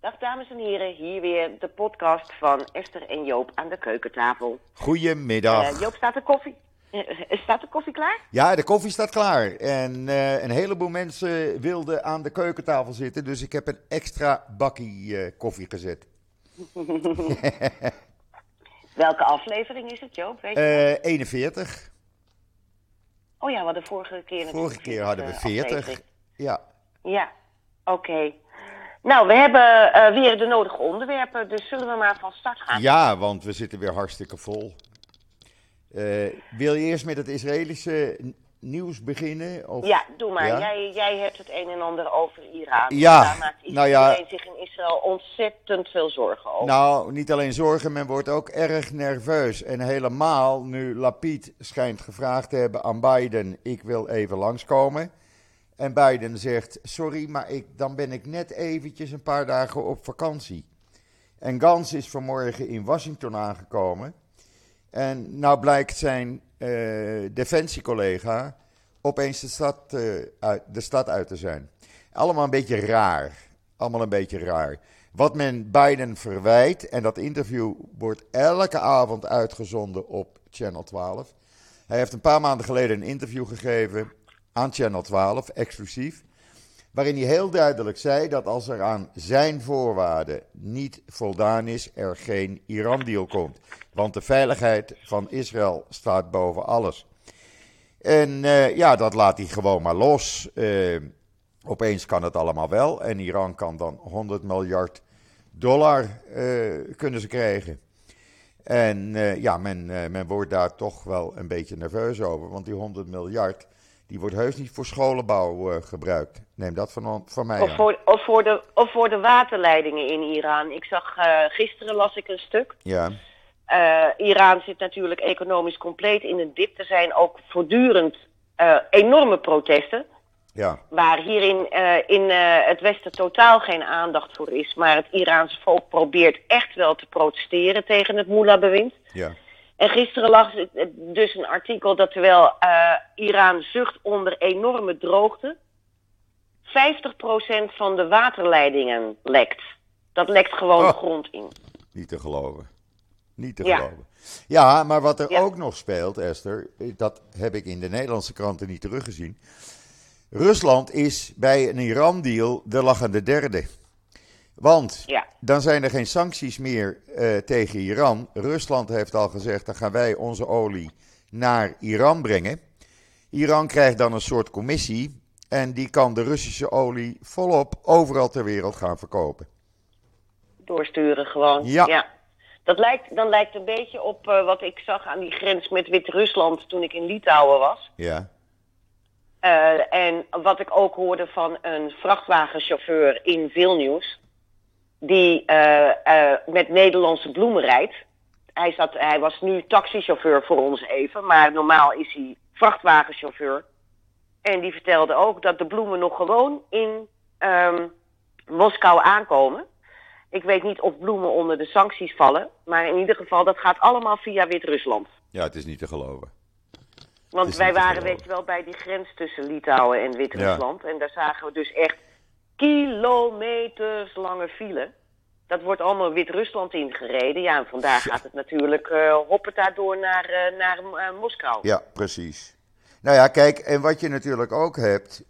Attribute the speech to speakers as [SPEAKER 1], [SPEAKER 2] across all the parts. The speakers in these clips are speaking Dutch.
[SPEAKER 1] Dag dames en heren, hier weer de podcast van Esther en Joop aan de keukentafel.
[SPEAKER 2] Goedemiddag.
[SPEAKER 1] Uh, Joop, staat de koffie? Uh, staat de koffie klaar?
[SPEAKER 2] Ja, de koffie staat klaar. En uh, een heleboel mensen wilden aan de keukentafel zitten, dus ik heb een extra bakkie koffie gezet.
[SPEAKER 1] Welke aflevering is het, Joop?
[SPEAKER 2] Weet je 41.
[SPEAKER 1] Oh ja, we hadden vorige keer
[SPEAKER 2] Vorige keer hadden we 40. Ja.
[SPEAKER 1] Ja, oké. Okay. Nou, we hebben uh, weer de nodige onderwerpen, dus zullen we maar van start gaan?
[SPEAKER 2] Ja, want we zitten weer hartstikke vol. Uh, wil je eerst met het Israëlische nieuws beginnen? Of?
[SPEAKER 1] Ja, doe maar. Ja? Jij, jij hebt het een en ander over Iran.
[SPEAKER 2] Ja,
[SPEAKER 1] Daar maakt
[SPEAKER 2] nou ja.
[SPEAKER 1] zich in Israël ontzettend veel zorgen over.
[SPEAKER 2] Nou, niet alleen zorgen, men wordt ook erg nerveus. En helemaal nu Lapid schijnt gevraagd te hebben aan Biden: ik wil even langskomen. En Biden zegt: Sorry, maar ik, dan ben ik net eventjes een paar dagen op vakantie. En Gans is vanmorgen in Washington aangekomen. En nou blijkt zijn uh, defensiecollega opeens de stad, uh, uit, de stad uit te zijn. Allemaal een beetje raar. Allemaal een beetje raar. Wat men Biden verwijt, en dat interview wordt elke avond uitgezonden op Channel 12. Hij heeft een paar maanden geleden een interview gegeven aan Channel 12, exclusief. Waarin hij heel duidelijk zei dat als er aan zijn voorwaarden niet voldaan is, er geen Iran-deal komt. Want de veiligheid van Israël staat boven alles. En uh, ja, dat laat hij gewoon maar los. Uh, opeens kan het allemaal wel. En Iran kan dan 100 miljard dollar uh, kunnen ze krijgen. En ja, men, men wordt daar toch wel een beetje nerveus over. Want die 100 miljard die wordt heus niet voor scholenbouw uh, gebruikt. Neem dat van, van mij
[SPEAKER 1] of voor, of, voor de, of voor de waterleidingen in Iran. Ik zag uh, gisteren las ik een stuk.
[SPEAKER 2] Ja.
[SPEAKER 1] Uh, Iran zit natuurlijk economisch compleet in een dip. Er zijn ook voortdurend enorme protesten.
[SPEAKER 2] Ja.
[SPEAKER 1] Waar hier in, in het Westen totaal geen aandacht voor is. Maar het Iraanse volk probeert echt wel te protesteren tegen het Mullah-bewind.
[SPEAKER 2] Ja.
[SPEAKER 1] En gisteren lag dus een artikel dat terwijl uh, Iran zucht onder enorme droogte, 50% van de waterleidingen lekt. Dat lekt gewoon
[SPEAKER 2] oh,
[SPEAKER 1] de grond in.
[SPEAKER 2] Niet te geloven. Niet te
[SPEAKER 1] Ja.
[SPEAKER 2] geloven. Ja, maar wat er
[SPEAKER 1] Ja.
[SPEAKER 2] ook nog speelt, Esther, dat heb ik in de Nederlandse kranten niet teruggezien. Rusland is bij een Iran-deal de lachende derde. Want
[SPEAKER 1] Ja.
[SPEAKER 2] dan zijn er geen sancties meer eh, tegen Iran. Rusland heeft al gezegd, dan gaan wij onze olie naar Iran brengen. Iran krijgt dan een soort commissie en die kan de Russische olie volop overal ter wereld gaan verkopen.
[SPEAKER 1] Doorsturen gewoon.
[SPEAKER 2] Ja.
[SPEAKER 1] Dat lijkt, dan lijkt een beetje op eh, wat ik zag aan die grens met Wit-Rusland toen ik in Litouwen was.
[SPEAKER 2] Ja,
[SPEAKER 1] Eh, en wat ik ook hoorde van een vrachtwagenchauffeur in Vilnius, die eh, eh, met Nederlandse bloemen rijdt. Hij, zat, hij was nu taxichauffeur voor ons even, maar normaal is hij vrachtwagenchauffeur. En die vertelde ook dat de bloemen nog gewoon in ehm, Moskou aankomen. Ik weet niet of bloemen onder de sancties vallen, maar in ieder geval, dat gaat allemaal via Wit-Rusland.
[SPEAKER 2] ja het is niet te geloven.
[SPEAKER 1] Want wij waren, weet je wel, bij die grens tussen Litouwen en Wit-Rusland. En daar zagen we dus echt kilometers lange file. Dat wordt allemaal Wit-Rusland ingereden. Ja, en vandaar gaat het natuurlijk eh hoppeta door naar, eh, naar eh, Moskou.
[SPEAKER 2] Ja, precies. Nou ja, kijk, en wat je natuurlijk ook hebt.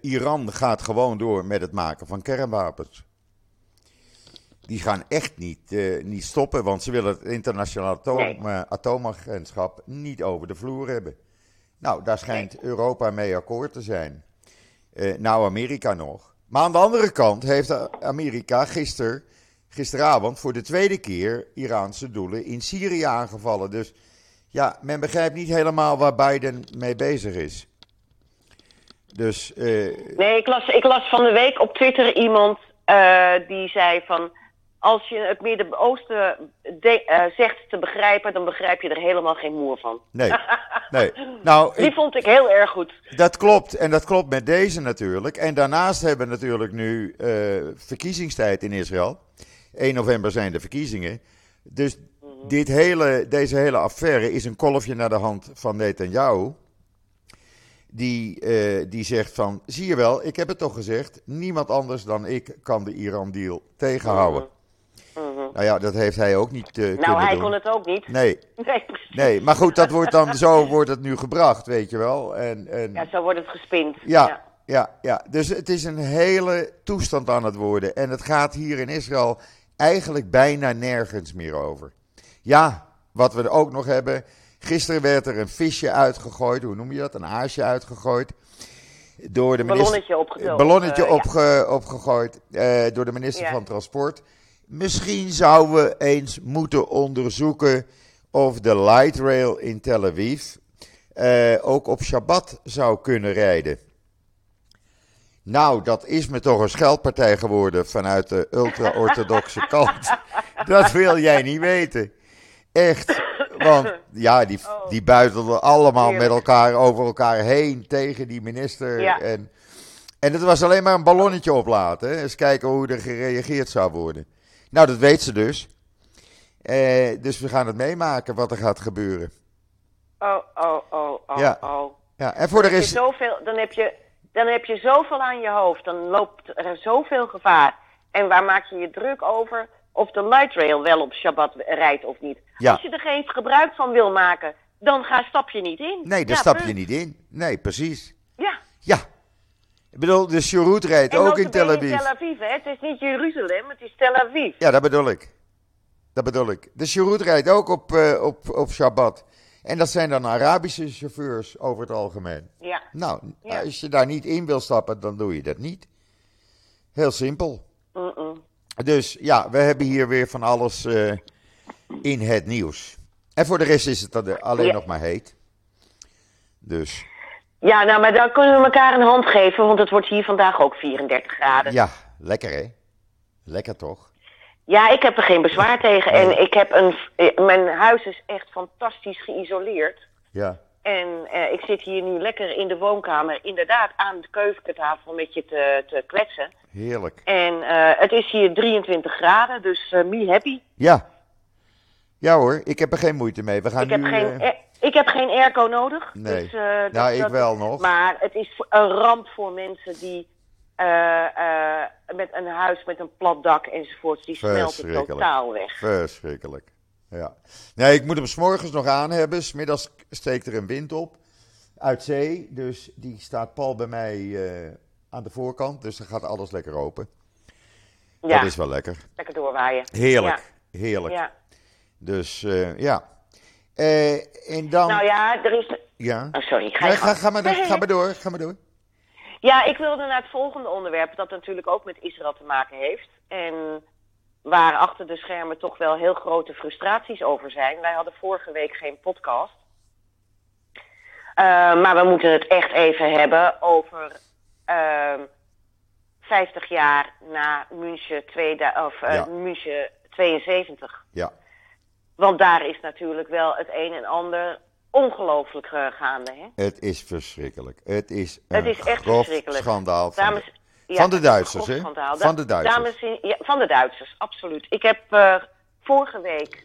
[SPEAKER 2] Iran gaat gewoon door met het maken van kernwapens. Die gaan echt niet, niet stoppen, want ze willen het internationale atoom,
[SPEAKER 1] Nee.
[SPEAKER 2] atoomagentschap niet over de vloer hebben. Nou, daar schijnt Europa mee akkoord te zijn. Eh, nou, Amerika nog. Maar aan de andere kant heeft Amerika gister, gisteravond voor de tweede keer Iraanse doelen in Syrië aangevallen. Dus ja, men begrijpt niet helemaal waar Biden mee bezig is. Dus eh,
[SPEAKER 1] Nee, ik las, ik las van de week op Twitter iemand eh, die zei van... Als je het Midden-Oosten de- eh, zegt te begrijpen, dan begrijp je er helemaal geen moer van.
[SPEAKER 2] nee, nee. Nou,
[SPEAKER 1] Die
[SPEAKER 2] ik-
[SPEAKER 1] vond ik heel erg goed.
[SPEAKER 2] dat klopt. En dat klopt met deze natuurlijk. En daarnaast hebben we natuurlijk nu eh, verkiezingstijd in Israël. 1 november zijn de verkiezingen. Dus dit hele, deze hele affaire is een kolfje naar de hand van Netanyahu. Die, eh, die zegt van, zie je wel, ik heb het toch gezegd, niemand anders dan ik kan de Iran-deal tegenhouden. Nou ja, dat heeft hij ook niet kunnen
[SPEAKER 1] Nou, hij
[SPEAKER 2] doen.
[SPEAKER 1] kon het ook niet.
[SPEAKER 2] Nee,
[SPEAKER 1] Nee,
[SPEAKER 2] nee, maar goed, dat wordt dan, zo wordt het nu gebracht, weet je wel. En, en,
[SPEAKER 1] Ja, zo wordt het gespind.
[SPEAKER 2] Ja, ja, ja. Dus het is een hele toestand aan het worden. En het gaat hier in Israël eigenlijk bijna nergens meer over. Ja, wat we er ook nog hebben. Gisteren werd er een visje uitgegooid. Hoe noem je dat? Een aasje uitgegooid. Door de minister,
[SPEAKER 1] Ballonnetje
[SPEAKER 2] ballonnetje
[SPEAKER 1] eh, ja.
[SPEAKER 2] opge- opgegooid. eh, door de minister
[SPEAKER 1] Ja.
[SPEAKER 2] van Transport. Misschien zouden we eens moeten onderzoeken of de light rail in Tel Aviv eh, ook op Shabbat zou kunnen rijden. Nou, dat is me toch een scheldpartij geworden vanuit de ultra-orthodoxe kant. Dat wil jij niet weten. Echt. Want ja, die, die buitelden allemaal met elkaar over elkaar heen tegen die minister.
[SPEAKER 1] Ja.
[SPEAKER 2] En, en het was alleen maar een ballonnetje oplaten. hè. Eens kijken hoe er gereageerd zou worden. Nou, dat weet ze dus. Eh, dus we gaan het meemaken wat er gaat gebeuren.
[SPEAKER 1] Oh, oh, oh, oh,
[SPEAKER 2] Ja.
[SPEAKER 1] oh.
[SPEAKER 2] Ja, en voor de
[SPEAKER 1] Dan heb,
[SPEAKER 2] rest.
[SPEAKER 1] je zoveel, dan, heb je, dan heb je zoveel aan je hoofd. Dan loopt er zoveel gevaar. En waar maak je je druk over of de light rail wel op Shabbat rijdt of niet?
[SPEAKER 2] Ja.
[SPEAKER 1] Als je er geen gebruik van wil maken, dan ga, stap je niet in.
[SPEAKER 2] Nee,
[SPEAKER 1] Ja,
[SPEAKER 2] stap je niet in. Nee, precies.
[SPEAKER 1] Ja.
[SPEAKER 2] Ja. Ik bedoel, de Sjoerd rijdt ook in Tel Aviv.
[SPEAKER 1] Tel Aviv, hè? Het is niet Jeruzalem, het is Tel Aviv.
[SPEAKER 2] Ja, dat bedoel ik. Dat bedoel ik. De Sjoerd rijdt ook op, eh, op, op Shabbat. En dat zijn dan Arabische chauffeurs over het algemeen.
[SPEAKER 1] Ja.
[SPEAKER 2] Nou,
[SPEAKER 1] Ja.
[SPEAKER 2] als je daar niet in wil stappen, dan doe je dat niet. Heel simpel.
[SPEAKER 1] Mm-mm.
[SPEAKER 2] Dus ja, we hebben hier weer van alles eh, in het nieuws. En voor de rest is het alleen
[SPEAKER 1] Ja.
[SPEAKER 2] nog maar heet. Dus
[SPEAKER 1] Ja, nou, maar dan kunnen we elkaar een hand geven, want het wordt hier vandaag ook 34 graden.
[SPEAKER 2] ja, lekker hè? Lekker toch?
[SPEAKER 1] Ja, ik heb er geen bezwaar tegen. En ik heb een, eh, mijn huis is echt fantastisch geïsoleerd.
[SPEAKER 2] Ja.
[SPEAKER 1] En eh, ik zit hier nu lekker in de woonkamer, inderdaad aan de keukentafel met je te, te kletsen.
[SPEAKER 2] Heerlijk.
[SPEAKER 1] En eh, het is hier 23 graden, dus me happy.
[SPEAKER 2] Ja. Ja hoor, ik heb er geen moeite mee. We gaan
[SPEAKER 1] Ik heb,
[SPEAKER 2] nu...
[SPEAKER 1] geen,
[SPEAKER 2] eh,
[SPEAKER 1] eh, ik heb geen airco nodig.
[SPEAKER 2] Nee.
[SPEAKER 1] Dus, eh, dat-
[SPEAKER 2] Nou, ik
[SPEAKER 1] dat-
[SPEAKER 2] wel nog.
[SPEAKER 1] Maar het is een ramp voor mensen die eh, eh, met een huis met een plat dak enzovoorts, die smelten totaal weg.
[SPEAKER 2] Verschrikkelijk. Ja. Nee, ik moet hem s'morgens nog aan hebben. Smiddags steekt er een wind op. Uit zee. Dus die staat pal bij mij aan de voorkant. Dus dan gaat alles lekker open.
[SPEAKER 1] Ja,
[SPEAKER 2] Dat is wel lekker.
[SPEAKER 1] lekker doorwaaien.
[SPEAKER 2] Heerlijk. Heerlijk.
[SPEAKER 1] Ja.
[SPEAKER 2] Dus ja. Eh, en dan.
[SPEAKER 1] Nou ja, er is...
[SPEAKER 2] Ja.
[SPEAKER 1] Oh, sorry, ga
[SPEAKER 2] Nee, ga, ga, maar, ga maar door. Ga maar door.
[SPEAKER 1] Ja, ik wilde naar het volgende onderwerp, dat natuurlijk ook met Israël te maken heeft. En waar achter de schermen toch wel heel grote frustraties over zijn. Wij hadden vorige week geen podcast. Eh, maar we moeten het echt even hebben over ehm 50 jaar na München, tweeda- of, eh,
[SPEAKER 2] Ja.
[SPEAKER 1] München 72.
[SPEAKER 2] Ja.
[SPEAKER 1] Want daar is natuurlijk wel het een en ander ongelooflijk eh, gaande. Hè?
[SPEAKER 2] Het is verschrikkelijk. Het is een
[SPEAKER 1] Het is echt
[SPEAKER 2] grof
[SPEAKER 1] verschrikkelijk.
[SPEAKER 2] schandaal. Van
[SPEAKER 1] Dames,
[SPEAKER 2] de,
[SPEAKER 1] ja,
[SPEAKER 2] van de Duitsers, hè? Van de Duitsers.
[SPEAKER 1] Dames ja, van de Duitsers, absoluut. Ik heb eh, vorige week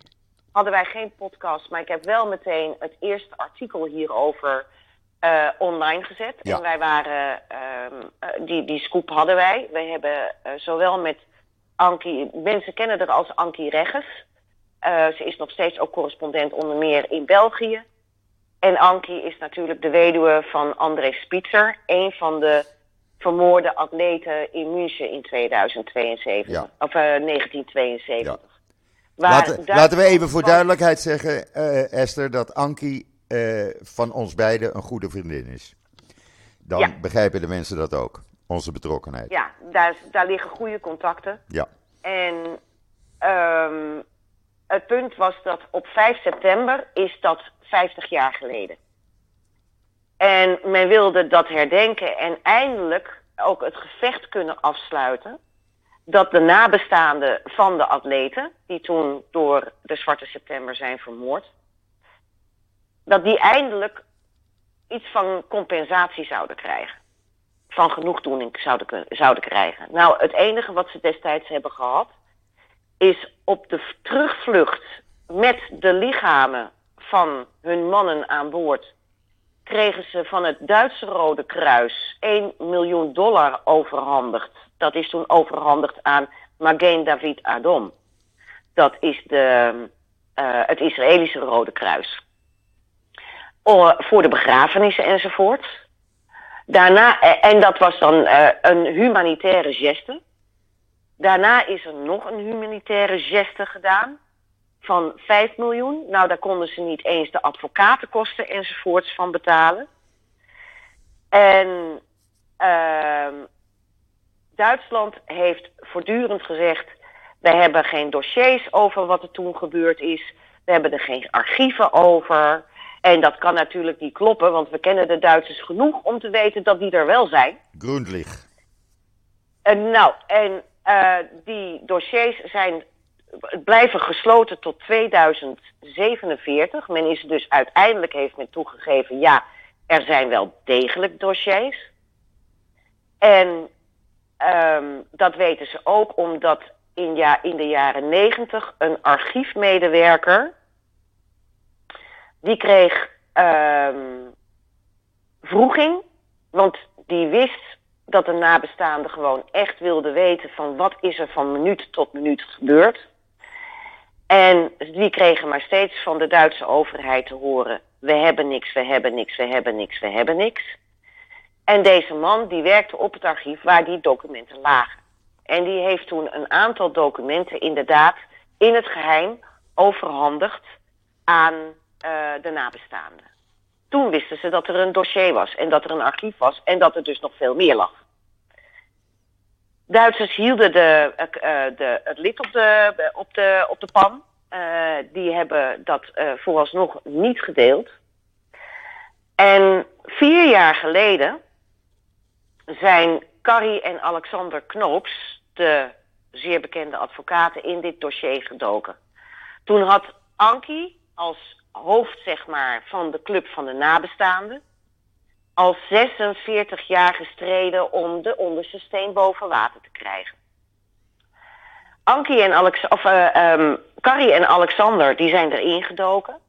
[SPEAKER 1] hadden wij geen podcast, maar ik heb wel meteen het eerste artikel hierover eh, online gezet.
[SPEAKER 2] Ja.
[SPEAKER 1] En wij waren, ehm, eh, die, die scoop hadden wij. Wij hebben zowel met Ankie, mensen kennen haar als Ankie Regges. Eh, ze is nog steeds ook correspondent onder meer in België. En Ankie is natuurlijk de weduwe van André Spitzer, een van de vermoorde atleten in München in 2072.
[SPEAKER 2] Ja.
[SPEAKER 1] Of eh, 1972. Waar
[SPEAKER 2] Laten,
[SPEAKER 1] Duitsland
[SPEAKER 2] laten we even voor duidelijkheid zeggen, eh, Esther, dat Ankie eh, van ons beiden een goede vriendin is. Dan
[SPEAKER 1] Ja.
[SPEAKER 2] begrijpen de mensen dat ook, onze betrokkenheid.
[SPEAKER 1] Ja, daar, daar liggen goede contacten.
[SPEAKER 2] Ja.
[SPEAKER 1] En ehm, het punt was dat op 5 september is dat 50 jaar geleden. En men wilde dat herdenken en eindelijk ook het gevecht kunnen afsluiten. Dat de nabestaanden van de atleten, die toen door de Zwarte September zijn vermoord, dat die eindelijk iets van compensatie zouden krijgen. Van genoegdoening zouden, zouden krijgen. Nou, het enige wat ze destijds hebben gehad, is op de terugvlucht met de lichamen van hun mannen aan boord kregen ze van het Duitse Rode Kruis 1 miljoen dollar overhandigd. Dat is toen overhandigd aan Magen David Adom. Dat is de, uh, het Israëlische Rode Kruis. Voor de begrafenissen enzovoort. Daarna, eh, en dat was dan uh, een humanitaire geste. Daarna is er nog een humanitaire geste gedaan van 5 miljoen. Nou, daar konden ze niet eens de advocatenkosten enzovoorts van betalen. En uh, Duitsland heeft voortdurend gezegd: we hebben geen dossiers over wat er toen gebeurd is. We hebben er geen archieven over. En dat kan natuurlijk niet kloppen, want we kennen de Duitsers genoeg om te weten dat die er wel zijn.
[SPEAKER 2] Grundlich.
[SPEAKER 1] En nou, en uh, die dossiers zijn blijven gesloten tot 2047. Men is dus uiteindelijk heeft men toegegeven, ja, er zijn wel degelijk dossiers. En um, dat weten ze ook omdat in, ja, in de jaren 90 een archiefmedewerker die kreeg um, vroeging, want die wist dat de nabestaanden gewoon echt wilden weten van wat is er van minuut tot minuut gebeurd. En die kregen maar steeds van de Duitse overheid te horen: we hebben niks, we hebben niks, we hebben niks, we hebben niks. En deze man die werkte op het archief waar die documenten lagen. En die heeft toen een aantal documenten inderdaad in het geheim overhandigd aan uh, de nabestaanden. Toen wisten ze dat er een dossier was en dat er een archief was en dat er dus nog veel meer lag. Duitsers hielden de, uh, de, het lid op de, op de, op de pan. Uh, die hebben dat uh, vooralsnog niet gedeeld. En vier jaar geleden zijn Carrie en Alexander Knoops, de zeer bekende advocaten, in dit dossier gedoken. Toen had Ankie als hoofd zeg maar, van de club van de nabestaanden al 46 jaar gestreden om de onderste steen boven water te krijgen. Ankie en Alex, of, uh, Carrie en Alexander die zijn erin gedoken.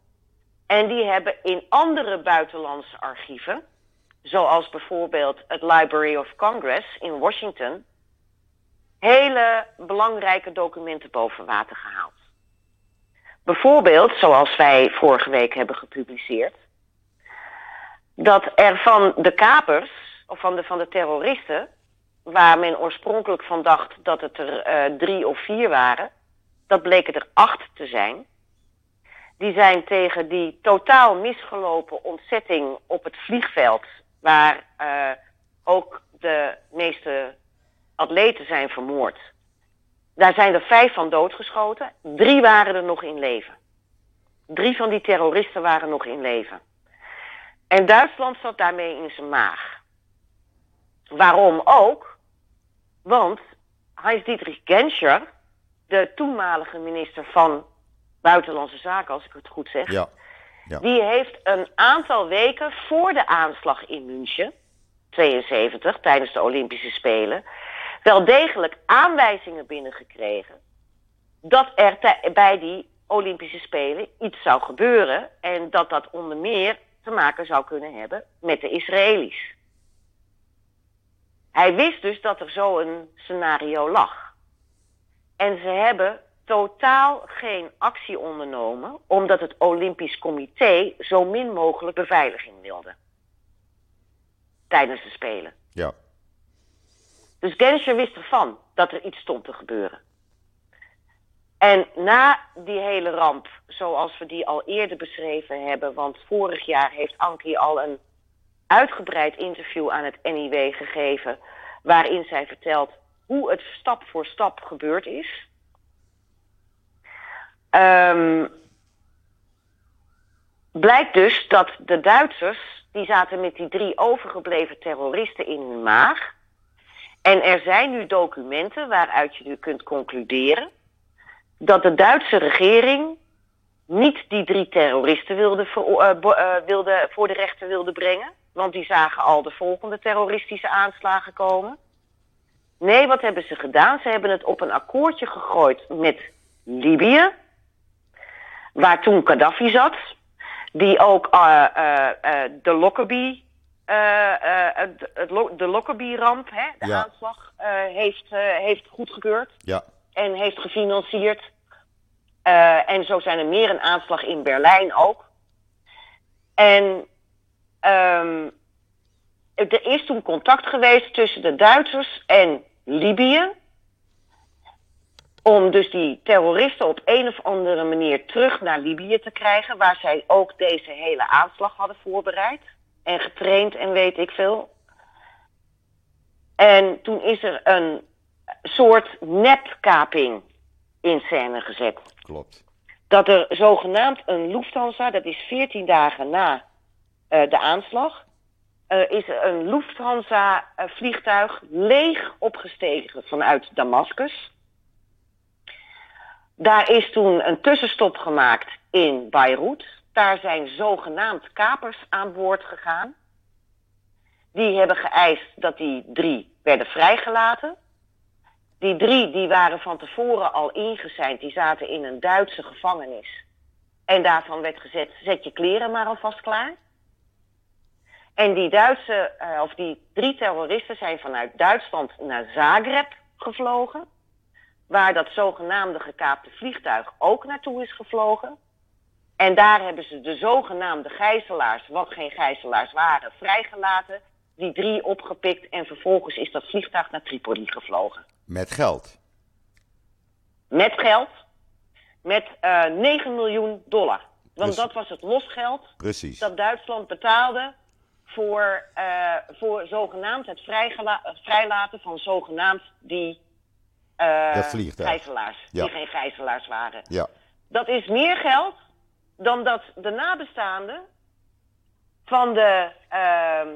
[SPEAKER 1] En die hebben in andere buitenlandse archieven, zoals bijvoorbeeld het Library of Congress in Washington, hele belangrijke documenten boven water gehaald. Bijvoorbeeld, zoals wij vorige week hebben gepubliceerd, dat er van de kapers, of van de, van de terroristen, waar men oorspronkelijk van dacht dat het er uh, drie of vier waren, dat bleken er acht te zijn. Die zijn tegen die totaal misgelopen ontzetting op het vliegveld, waar uh, ook de meeste atleten zijn vermoord. Daar zijn er vijf van doodgeschoten. Drie waren er nog in leven. Drie van die terroristen waren nog in leven. En Duitsland zat daarmee in zijn maag. Waarom ook? Want Heinz-Dietrich Genscher, de toenmalige minister van Buitenlandse Zaken, als ik het goed zeg,
[SPEAKER 2] ja. Ja.
[SPEAKER 1] die heeft een aantal weken voor de aanslag in München, 72, tijdens de Olympische Spelen, wel degelijk aanwijzingen binnengekregen dat er bij die Olympische Spelen iets zou gebeuren en dat dat onder meer te maken zou kunnen hebben met de Israëli's. Hij wist dus dat er zo'n scenario lag. En ze hebben totaal geen actie ondernomen, omdat het Olympisch Comité zo min mogelijk beveiliging wilde. Tijdens de Spelen.
[SPEAKER 2] Ja.
[SPEAKER 1] Dus Genscher wist ervan dat er iets stond te gebeuren. En na die hele ramp, zoals we die al eerder beschreven hebben, want vorig jaar heeft Ankie al een uitgebreid interview aan het NIW gegeven, waarin zij vertelt hoe het stap voor stap gebeurd is. Um, blijkt dus dat de Duitsers, die zaten met die drie overgebleven terroristen in hun maag. En er zijn nu documenten waaruit je nu kunt concluderen dat de Duitse regering niet die drie terroristen wilde, voor, uh, uh, wilde, voor de rechter wilde brengen. Want die zagen al de volgende terroristische aanslagen komen. Nee, wat hebben ze gedaan? Ze hebben het op een akkoordje gegooid met Libië. Waar toen Gaddafi zat. die ook uh, de Lockerbie, het, het, de Lockerbie-ramp, de
[SPEAKER 2] Ja.
[SPEAKER 1] aanslag, heeft, heeft goedgekeurd
[SPEAKER 2] Ja,
[SPEAKER 1] en heeft gefinancierd. Eh, en zo zijn er meer een aanslag in Berlijn ook. En ehm, er is toen contact geweest tussen de Duitsers en Libië. Om dus die terroristen op een of andere manier terug naar Libië te krijgen. Waar zij ook deze hele aanslag hadden voorbereid. En getraind en weet ik veel. En toen is er een soort nepkaping in scène gezet.
[SPEAKER 2] klopt.
[SPEAKER 1] Dat er zogenaamd een Lufthansa, dat is 14 dagen na eh, de aanslag, eh, is er een Lufthansa-vliegtuig leeg opgestegen vanuit Damascus. Daar is toen een tussenstop gemaakt in Beirut. Daar zijn zogenaamd kapers aan boord gegaan. Die hebben geëist dat die drie werden vrijgelaten. Die drie die waren van tevoren al ingezeind. Die zaten in een Duitse gevangenis. En daarvan werd gezet, zet je kleren maar alvast klaar. En die Duitse, eh, of die drie terroristen zijn vanuit Duitsland naar Zagreb gevlogen. Waar dat zogenaamde gekaapte vliegtuig ook naartoe is gevlogen. En daar hebben ze de zogenaamde gijzelaars, wat geen gijzelaars waren, vrijgelaten. Die drie opgepikt en vervolgens is dat vliegtuig naar Tripoli gevlogen.
[SPEAKER 2] Met geld.
[SPEAKER 1] Met geld. Met eh 9 miljoen dollar. Want dat was het losgeld
[SPEAKER 2] Precies.
[SPEAKER 1] dat Duitsland betaalde voor, eh, voor zogenaamd het vrijlaten van zogenaamd die
[SPEAKER 2] vliegtuig.
[SPEAKER 1] gijzelaars.
[SPEAKER 2] Ja.
[SPEAKER 1] Die geen gijzelaars waren.
[SPEAKER 2] Ja,
[SPEAKER 1] Dat is meer geld dan dat de nabestaanden van de. ehm,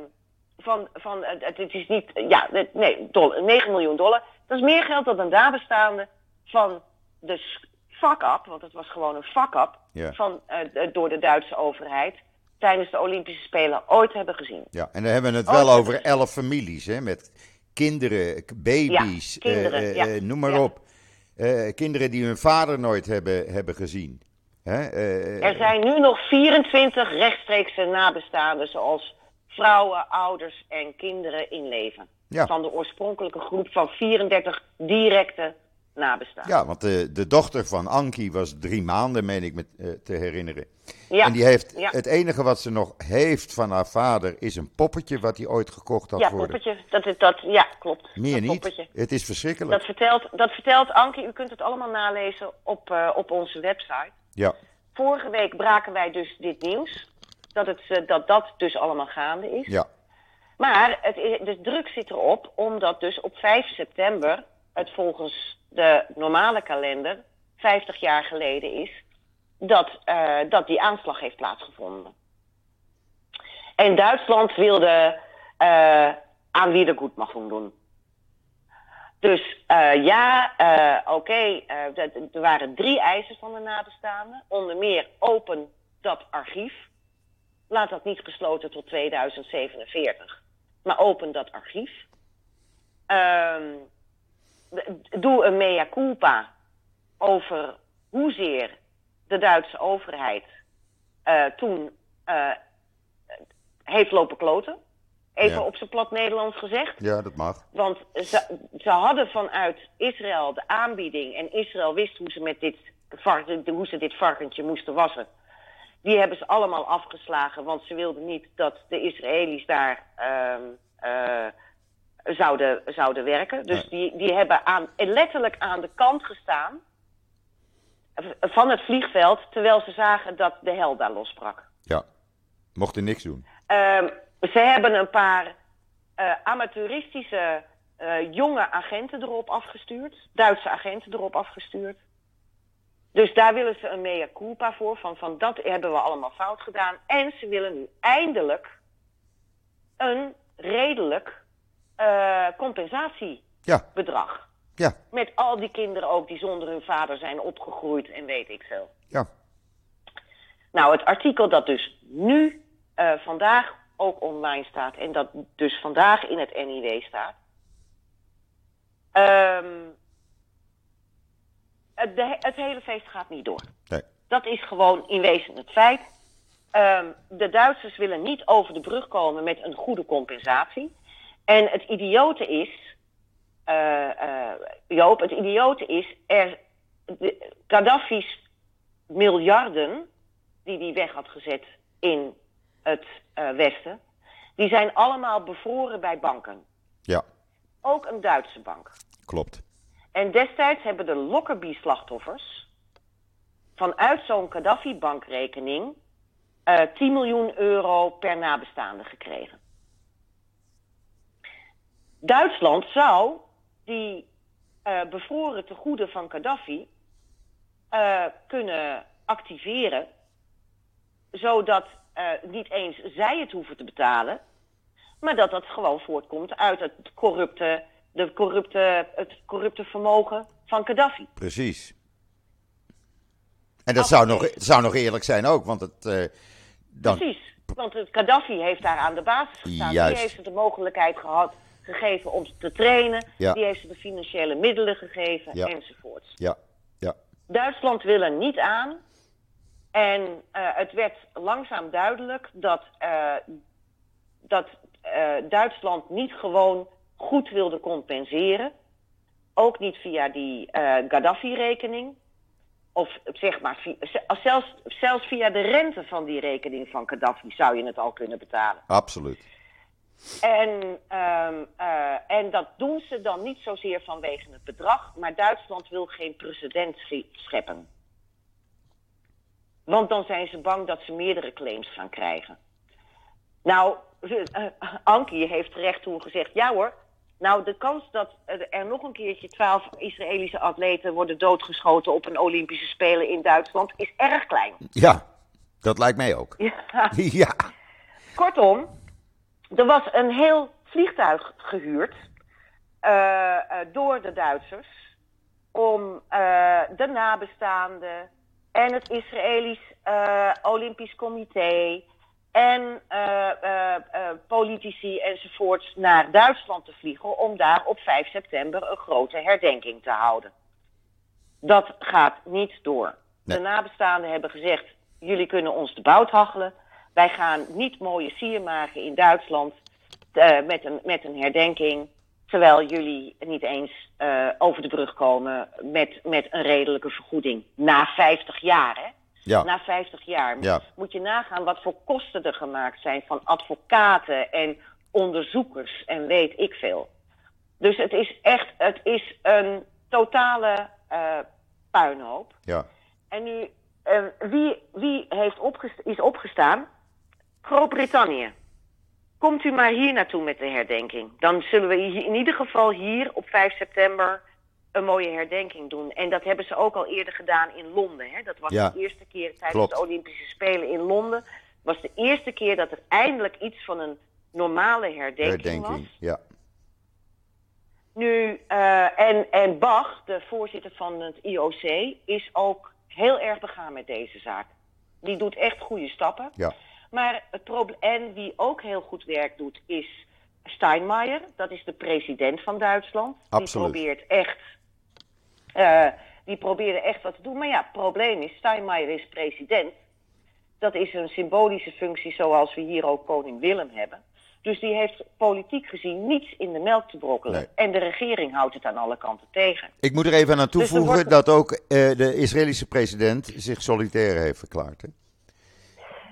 [SPEAKER 1] van, van, het, het- is niet. Ja, nee, dollar, 9 miljoen dollar. Dat is meer geld dan de nabestaanden van de fuck-up, want het was gewoon een fuck-up,
[SPEAKER 2] Ja.
[SPEAKER 1] van, eh, door de Duitse overheid tijdens de Olympische Spelen ooit hebben gezien.
[SPEAKER 2] ja. En dan hebben we het
[SPEAKER 1] Oh,
[SPEAKER 2] wel over elf families, hè, met kinderen, baby's,
[SPEAKER 1] Ja, kinderen,
[SPEAKER 2] eh, eh,
[SPEAKER 1] ja.
[SPEAKER 2] noem maar op. Kinderen die hun vader nooit hebben, hebben gezien. Hè? eh,
[SPEAKER 1] Er zijn nu nog 24 rechtstreekse nabestaanden, zoals vrouwen, ouders en kinderen in leven.
[SPEAKER 2] Ja.
[SPEAKER 1] Van de oorspronkelijke groep van 34 directe nabestaanden.
[SPEAKER 2] Ja, want de, de dochter van Anki was drie maanden, meen ik me eh, te herinneren.
[SPEAKER 1] Ja.
[SPEAKER 2] En die heeft,
[SPEAKER 1] Ja.
[SPEAKER 2] het enige wat ze nog heeft van haar vader is een poppetje wat hij ooit gekocht had
[SPEAKER 1] Ja,
[SPEAKER 2] voor
[SPEAKER 1] poppetje. Dat, is- dat, ja, klopt.
[SPEAKER 2] Meer
[SPEAKER 1] dat
[SPEAKER 2] niet.
[SPEAKER 1] Poppetje.
[SPEAKER 2] Het is verschrikkelijk.
[SPEAKER 1] Dat vertelt, dat vertelt Ankie. U kunt het allemaal nalezen op, eh, op onze website.
[SPEAKER 2] Ja,
[SPEAKER 1] Vorige week braken wij dus dit nieuws. Dat, het, eh, dat dat dus allemaal gaande is.
[SPEAKER 2] ja,
[SPEAKER 1] Maar het, is- de druk zit erop, omdat dus op 5 september het volgens de normale kalender 50 jaar geleden is dat, eh, dat die aanslag heeft plaatsgevonden. En Duitsland wilde eh aan wiedergoedmachung doen. Dus eh, ja, eh, oké, eh, er waren drie eisen van de nabestaanden. Onder meer open dat archief. Laat dat niet gesloten tot 2047. Maar open dat archief. Ehm, doe een mea culpa over hoezeer de Duitse overheid toen heeft lopen kloten. Even
[SPEAKER 2] Ja.
[SPEAKER 1] op zijn plat Nederlands gezegd.
[SPEAKER 2] ja, dat mag.
[SPEAKER 1] Want ze, ze hadden vanuit Israël de aanbieding en Israël wist hoe ze, met dit, hoe ze dit varkentje moesten wassen. Die hebben ze allemaal afgeslagen, want ze wilden niet dat de Israëli's daar ehm, eh, zouden, zouden werken. Dus die, die hebben aan, letterlijk aan de kant gestaan van het vliegveld, terwijl ze zagen dat de hel daar losbrak.
[SPEAKER 2] Ja, mochten niks doen.
[SPEAKER 1] Ehm, ze hebben een paar eh, amateuristische eh, jonge agenten erop afgestuurd. Duitse agenten erop afgestuurd. Dus daar willen ze een mea culpa voor. Van, van dat hebben we allemaal fout gedaan. En ze willen nu eindelijk een redelijk eh, compensatiebedrag.
[SPEAKER 2] Ja, ja,
[SPEAKER 1] Met al die kinderen ook die zonder hun vader zijn opgegroeid en weet ik veel.
[SPEAKER 2] ja.
[SPEAKER 1] Nou, het artikel dat dus nu vandaag ook online staat en dat dus vandaag in het NIW staat. ehm, het, de- het hele feest gaat niet door.
[SPEAKER 2] Nee.
[SPEAKER 1] Dat is gewoon in wezen het feit. ehm, de Duitsers willen niet over de brug komen met een goede compensatie. En het idiote is, eh, eh, Joop, het idiote is, er, de, Gaddafi's miljarden die hij weg had gezet in het eh, Westen, die zijn allemaal bevroren bij banken.
[SPEAKER 2] Ja,
[SPEAKER 1] Ook een Duitse bank.
[SPEAKER 2] klopt.
[SPEAKER 1] En destijds hebben de Lockerbie-slachtoffers vanuit zo'n Gaddafi-bankrekening eh 10 miljoen euro per nabestaande gekregen. Duitsland zou die eh, bevroren tegoeden van Gaddafi kunnen activeren, zodat eh, niet eens zij het hoeven te betalen, maar dat dat gewoon voortkomt uit het corrupte, de corrupte, het corrupte vermogen van Gaddafi.
[SPEAKER 2] Precies. En dat zou nog, zou nog eerlijk zijn ook, want het. eh, dan,
[SPEAKER 1] Precies, want het Gaddafi heeft daar aan de basis gestaan.
[SPEAKER 2] Juist.
[SPEAKER 1] Die heeft ze de mogelijkheid gehad, gegeven om te trainen.
[SPEAKER 2] Ja.
[SPEAKER 1] Die heeft ze de financiële middelen gegeven,
[SPEAKER 2] Ja.
[SPEAKER 1] enzovoorts.
[SPEAKER 2] Ja, ja,
[SPEAKER 1] Duitsland wil er niet aan. En eh, het werd langzaam duidelijk dat, eh, dat eh, Duitsland niet gewoon goed wilde compenseren. Ook niet via die Gaddafi-rekening. Of zeg maar, zelfs, zelfs via de rente van die rekening van Gaddafi zou je het al kunnen betalen.
[SPEAKER 2] absoluut.
[SPEAKER 1] En, ehm, eh, en dat doen ze dan niet zozeer vanwege het bedrag, maar Duitsland wil geen precedent sche- scheppen. Want dan zijn ze bang dat ze meerdere claims gaan krijgen. Nou, eh, Ankie heeft terecht toen gezegd: ja hoor. Nou, de kans dat er nog een keertje twaalf Israëlische atleten worden doodgeschoten op een Olympische Spelen in Duitsland is erg klein.
[SPEAKER 2] Ja, dat lijkt mij ook.
[SPEAKER 1] Ja.
[SPEAKER 2] Ja,
[SPEAKER 1] Kortom, er was een heel vliegtuig gehuurd eh, eh, door de Duitsers om de nabestaanden en het Israëlisch eh, Olympisch Comité en eh, eh, politici enzovoorts naar Duitsland te vliegen om daar op 5 september een grote herdenking te houden. Dat gaat niet door.
[SPEAKER 2] Nee.
[SPEAKER 1] De nabestaanden hebben gezegd: jullie kunnen ons de bout hachelen. Wij gaan niet mooie sier maken in Duitsland met, een, met een herdenking. Terwijl jullie niet eens eh, over de brug komen met, met een redelijke vergoeding. Na 50 jaar, hè?
[SPEAKER 2] ja,
[SPEAKER 1] Na 50 jaar
[SPEAKER 2] Ja.
[SPEAKER 1] moet je nagaan wat voor kosten er gemaakt zijn van advocaten en onderzoekers en weet ik veel. Dus het is echt, het is een totale eh, puinhoop.
[SPEAKER 2] ja.
[SPEAKER 1] En nu, eh, wie, wie heeft is opgestaan? Groot-Brittannië. Komt u maar hier naartoe met de herdenking. Dan zullen we in ieder geval hier op 5 september een mooie herdenking doen. En dat hebben ze ook al eerder gedaan in Londen. Hè? Dat was
[SPEAKER 2] Ja,
[SPEAKER 1] de eerste keer tijdens de Olympische Spelen in Londen. was de eerste keer dat er eindelijk iets van een normale herdenking, was.
[SPEAKER 2] Herdenking. Ja,
[SPEAKER 1] Nu, eh, en, en Bach, de voorzitter van het IOC, is ook heel erg begaan met deze zaak. Die doet echt goede stappen.
[SPEAKER 2] ja,
[SPEAKER 1] Maar het probleem, en wie ook heel goed werk doet, is Steinmeier. Dat is de president van Duitsland.
[SPEAKER 2] Absoluut.
[SPEAKER 1] Die probeert echt, eh, die probeerde echt wat te doen. Maar ja, het probleem is, Steinmeier is president. Dat is een symbolische functie zoals we hier ook koning Willem hebben. Dus die heeft politiek gezien niets in de melk te brokkelen.
[SPEAKER 2] Nee.
[SPEAKER 1] En de regering houdt het aan alle kanten tegen.
[SPEAKER 2] Ik moet er even aan
[SPEAKER 1] Dus
[SPEAKER 2] toevoegen
[SPEAKER 1] wordt-
[SPEAKER 2] dat ook eh, de Israëlische president zich solitair heeft verklaard. Hè?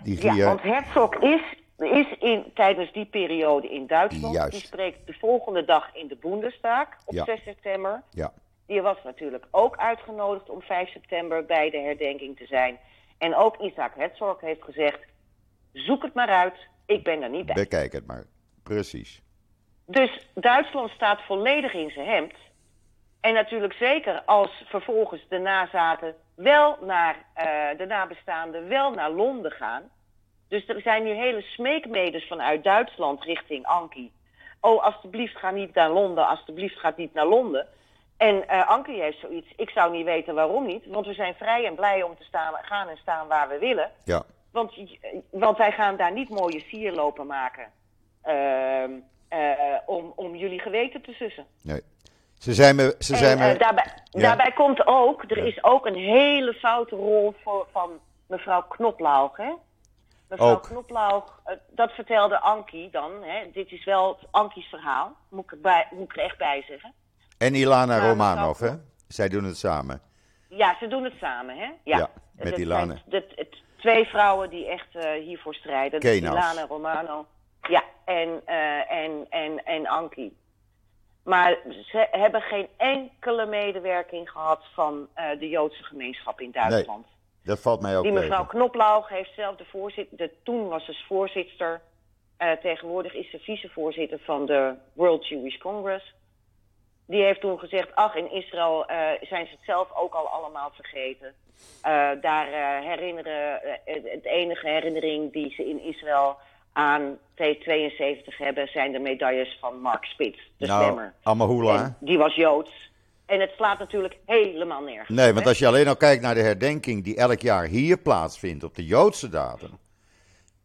[SPEAKER 2] Die
[SPEAKER 1] Ja, want Herzog is, is in, tijdens die periode in Duitsland.
[SPEAKER 2] Juist.
[SPEAKER 1] Die spreekt de volgende dag in de Bundestag op
[SPEAKER 2] Ja.
[SPEAKER 1] 6 september.
[SPEAKER 2] ja,
[SPEAKER 1] Die was natuurlijk ook uitgenodigd om 5 september bij de herdenking te zijn. En ook Isaac Herzog heeft gezegd: zoek het maar uit, ik ben er niet bij.
[SPEAKER 2] bekijk het maar. Precies.
[SPEAKER 1] Dus Duitsland staat volledig in zijn hemd. En natuurlijk zeker als vervolgens de nazaten wel naar eh, de nabestaanden wel naar Londen gaan. Dus er zijn nu hele smeekmeders vanuit Duitsland richting Anki. Oh, alstublieft ga niet naar Londen, alstublieft ga niet naar Londen. En eh Anki heeft zoiets, ik zou niet weten waarom niet. Want we zijn vrij en blij om te staan, gaan en staan waar we willen.
[SPEAKER 2] Ja,
[SPEAKER 1] Want, want wij gaan daar niet mooie sier lopen maken. ehm, eh, om, om jullie geweten te sussen.
[SPEAKER 2] nee. Ze zijn me. Ze
[SPEAKER 1] En,
[SPEAKER 2] zijn me
[SPEAKER 1] eh, daarbij,
[SPEAKER 2] Ja.
[SPEAKER 1] daarbij komt ook, er is ook een hele foute rol voor, van mevrouw Knoplauch. Hè? Mevrouw
[SPEAKER 2] Ook.
[SPEAKER 1] Eh, dat vertelde Ankie dan. Hè. Dit is wel Ankies verhaal, moet ik, moet ik er echt bij zeggen.
[SPEAKER 2] En Ilana
[SPEAKER 1] Ja,
[SPEAKER 2] Romanov, hè? Zij doen het samen.
[SPEAKER 1] Ja, ze doen het samen, hè? Ja,
[SPEAKER 2] Ja, met
[SPEAKER 1] Dat
[SPEAKER 2] Ilana.
[SPEAKER 1] zijn het- twee vrouwen die echt eh, hiervoor strijden. Ilana Romano. Ja, en, eh, en, en, en Ankie. Maar ze hebben geen enkele medewerking gehad van eh, de Joodse gemeenschap in Duitsland.
[SPEAKER 2] Dat valt mij ook
[SPEAKER 1] Die mevrouw
[SPEAKER 2] tegen.
[SPEAKER 1] Knoplauch heeft zelf de voorzitter, de, toen was ze voorzitter, eh, tegenwoordig is ze vicevoorzitter van de World Jewish Congress. Die heeft toen gezegd, ach, in Israël eh, zijn ze het zelf ook al allemaal vergeten. Daar herinneren, het enige herinnering die ze in Israël aan T72 hebben, zijn de medailles van Mark Spitz, de
[SPEAKER 2] Nou,
[SPEAKER 1] zwemmer.
[SPEAKER 2] Amahula.
[SPEAKER 1] En die was Joods. En het slaat natuurlijk helemaal nergens.
[SPEAKER 2] Nee, want
[SPEAKER 1] hè?
[SPEAKER 2] als je alleen al kijkt naar de herdenking die elk jaar hier plaatsvindt op de Joodse datum.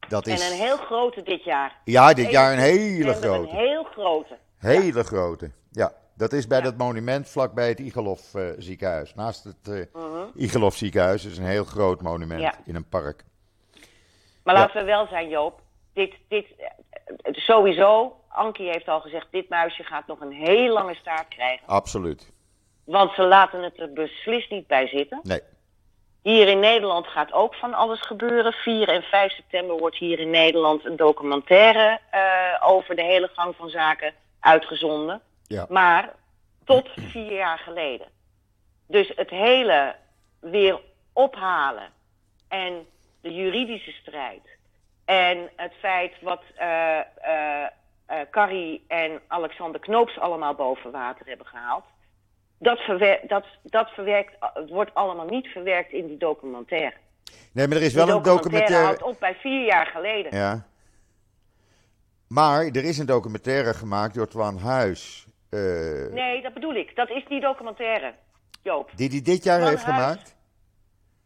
[SPEAKER 2] Dat is
[SPEAKER 1] En een heel grote dit jaar.
[SPEAKER 2] Ja, dit jaar een hele
[SPEAKER 1] 21 september,
[SPEAKER 2] grote.
[SPEAKER 1] Een heel grote.
[SPEAKER 2] hele grote. Ja, dat is bij
[SPEAKER 1] Ja.
[SPEAKER 2] dat monument vlakbij het Igelov eh, ziekenhuis. Naast het. Igelov ziekenhuis is een heel groot monument
[SPEAKER 1] Ja.
[SPEAKER 2] in een park.
[SPEAKER 1] Maar laten we wel zijn, Joop. Dit, dit, eh, sowieso, Ankie heeft al gezegd, dit muisje gaat nog een heel lange staart krijgen.
[SPEAKER 2] Absoluut.
[SPEAKER 1] Want ze laten het er beslist niet bij zitten.
[SPEAKER 2] Nee.
[SPEAKER 1] Hier in Nederland gaat ook van alles gebeuren. 4 en 5 september wordt hier in Nederland een documentaire eh, over de hele gang van zaken uitgezonden.
[SPEAKER 2] Ja.
[SPEAKER 1] Maar tot vier jaar geleden. Dus het hele weer ophalen en de juridische strijd en het feit wat eh, Carrie en Alexander Knoops allemaal boven water hebben gehaald, dat, verwer dat, dat verwerkt, het wordt allemaal niet verwerkt in die documentaire.
[SPEAKER 2] Nee, maar er is
[SPEAKER 1] Die
[SPEAKER 2] wel een
[SPEAKER 1] documentaire
[SPEAKER 2] documentaire.
[SPEAKER 1] houdt op bij vier jaar geleden.
[SPEAKER 2] Ja. Maar er is een documentaire gemaakt door Twan Huis.
[SPEAKER 1] Nee, dat bedoel ik. Dat is die documentaire, Joop.
[SPEAKER 2] Die hij dit jaar
[SPEAKER 1] Twan
[SPEAKER 2] heeft
[SPEAKER 1] Huis.
[SPEAKER 2] gemaakt?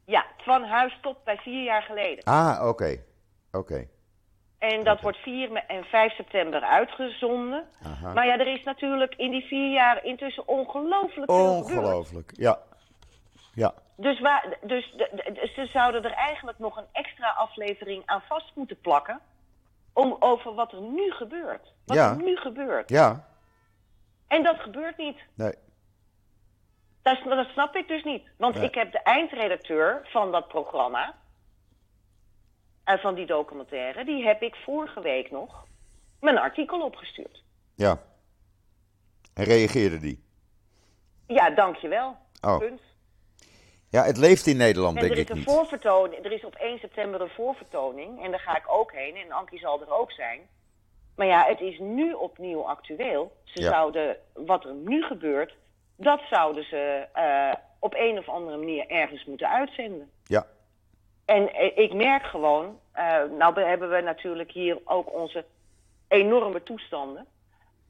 [SPEAKER 1] Ja, Twan Huis stopt bij vier jaar geleden.
[SPEAKER 2] Ah, oké. Oké.
[SPEAKER 1] En dat wordt 4 me- en 5 september uitgezonden.
[SPEAKER 2] Aha.
[SPEAKER 1] Maar ja, er is natuurlijk in die vier jaar intussen ongelooflijk veel.
[SPEAKER 2] Ongelooflijk. Ja. Ja.
[SPEAKER 1] Dus, waar, dus de- de- ze zouden er eigenlijk nog een extra aflevering aan vast moeten plakken. Om over wat er nu gebeurt. Wat
[SPEAKER 2] Ja.
[SPEAKER 1] er nu gebeurt.
[SPEAKER 2] Ja.
[SPEAKER 1] En dat gebeurt niet.
[SPEAKER 2] Nee.
[SPEAKER 1] Dat, dat snap ik dus niet. Want
[SPEAKER 2] Nee.
[SPEAKER 1] ik heb de eindredacteur van dat programma. En van die documentaire. Die heb ik vorige week nog mijn artikel opgestuurd.
[SPEAKER 2] Ja. En reageerde die?
[SPEAKER 1] Ja, dankjewel.
[SPEAKER 2] Oh.
[SPEAKER 1] Punt.
[SPEAKER 2] Ja, het leeft in Nederland,
[SPEAKER 1] En
[SPEAKER 2] denk
[SPEAKER 1] er is
[SPEAKER 2] ik
[SPEAKER 1] een
[SPEAKER 2] niet.
[SPEAKER 1] voorvertoning. Er is op 1 september een voorvertoning. En daar ga ik ook heen. En Ankie zal er ook zijn. Maar ja, het is nu opnieuw actueel. Ze
[SPEAKER 2] Ja.
[SPEAKER 1] zouden, wat er nu gebeurt, dat zouden ze eh, op een of andere manier ergens moeten uitzenden.
[SPEAKER 2] Ja.
[SPEAKER 1] En eh, ik merk gewoon, eh, nou be- hebben we natuurlijk hier ook onze enorme toestanden.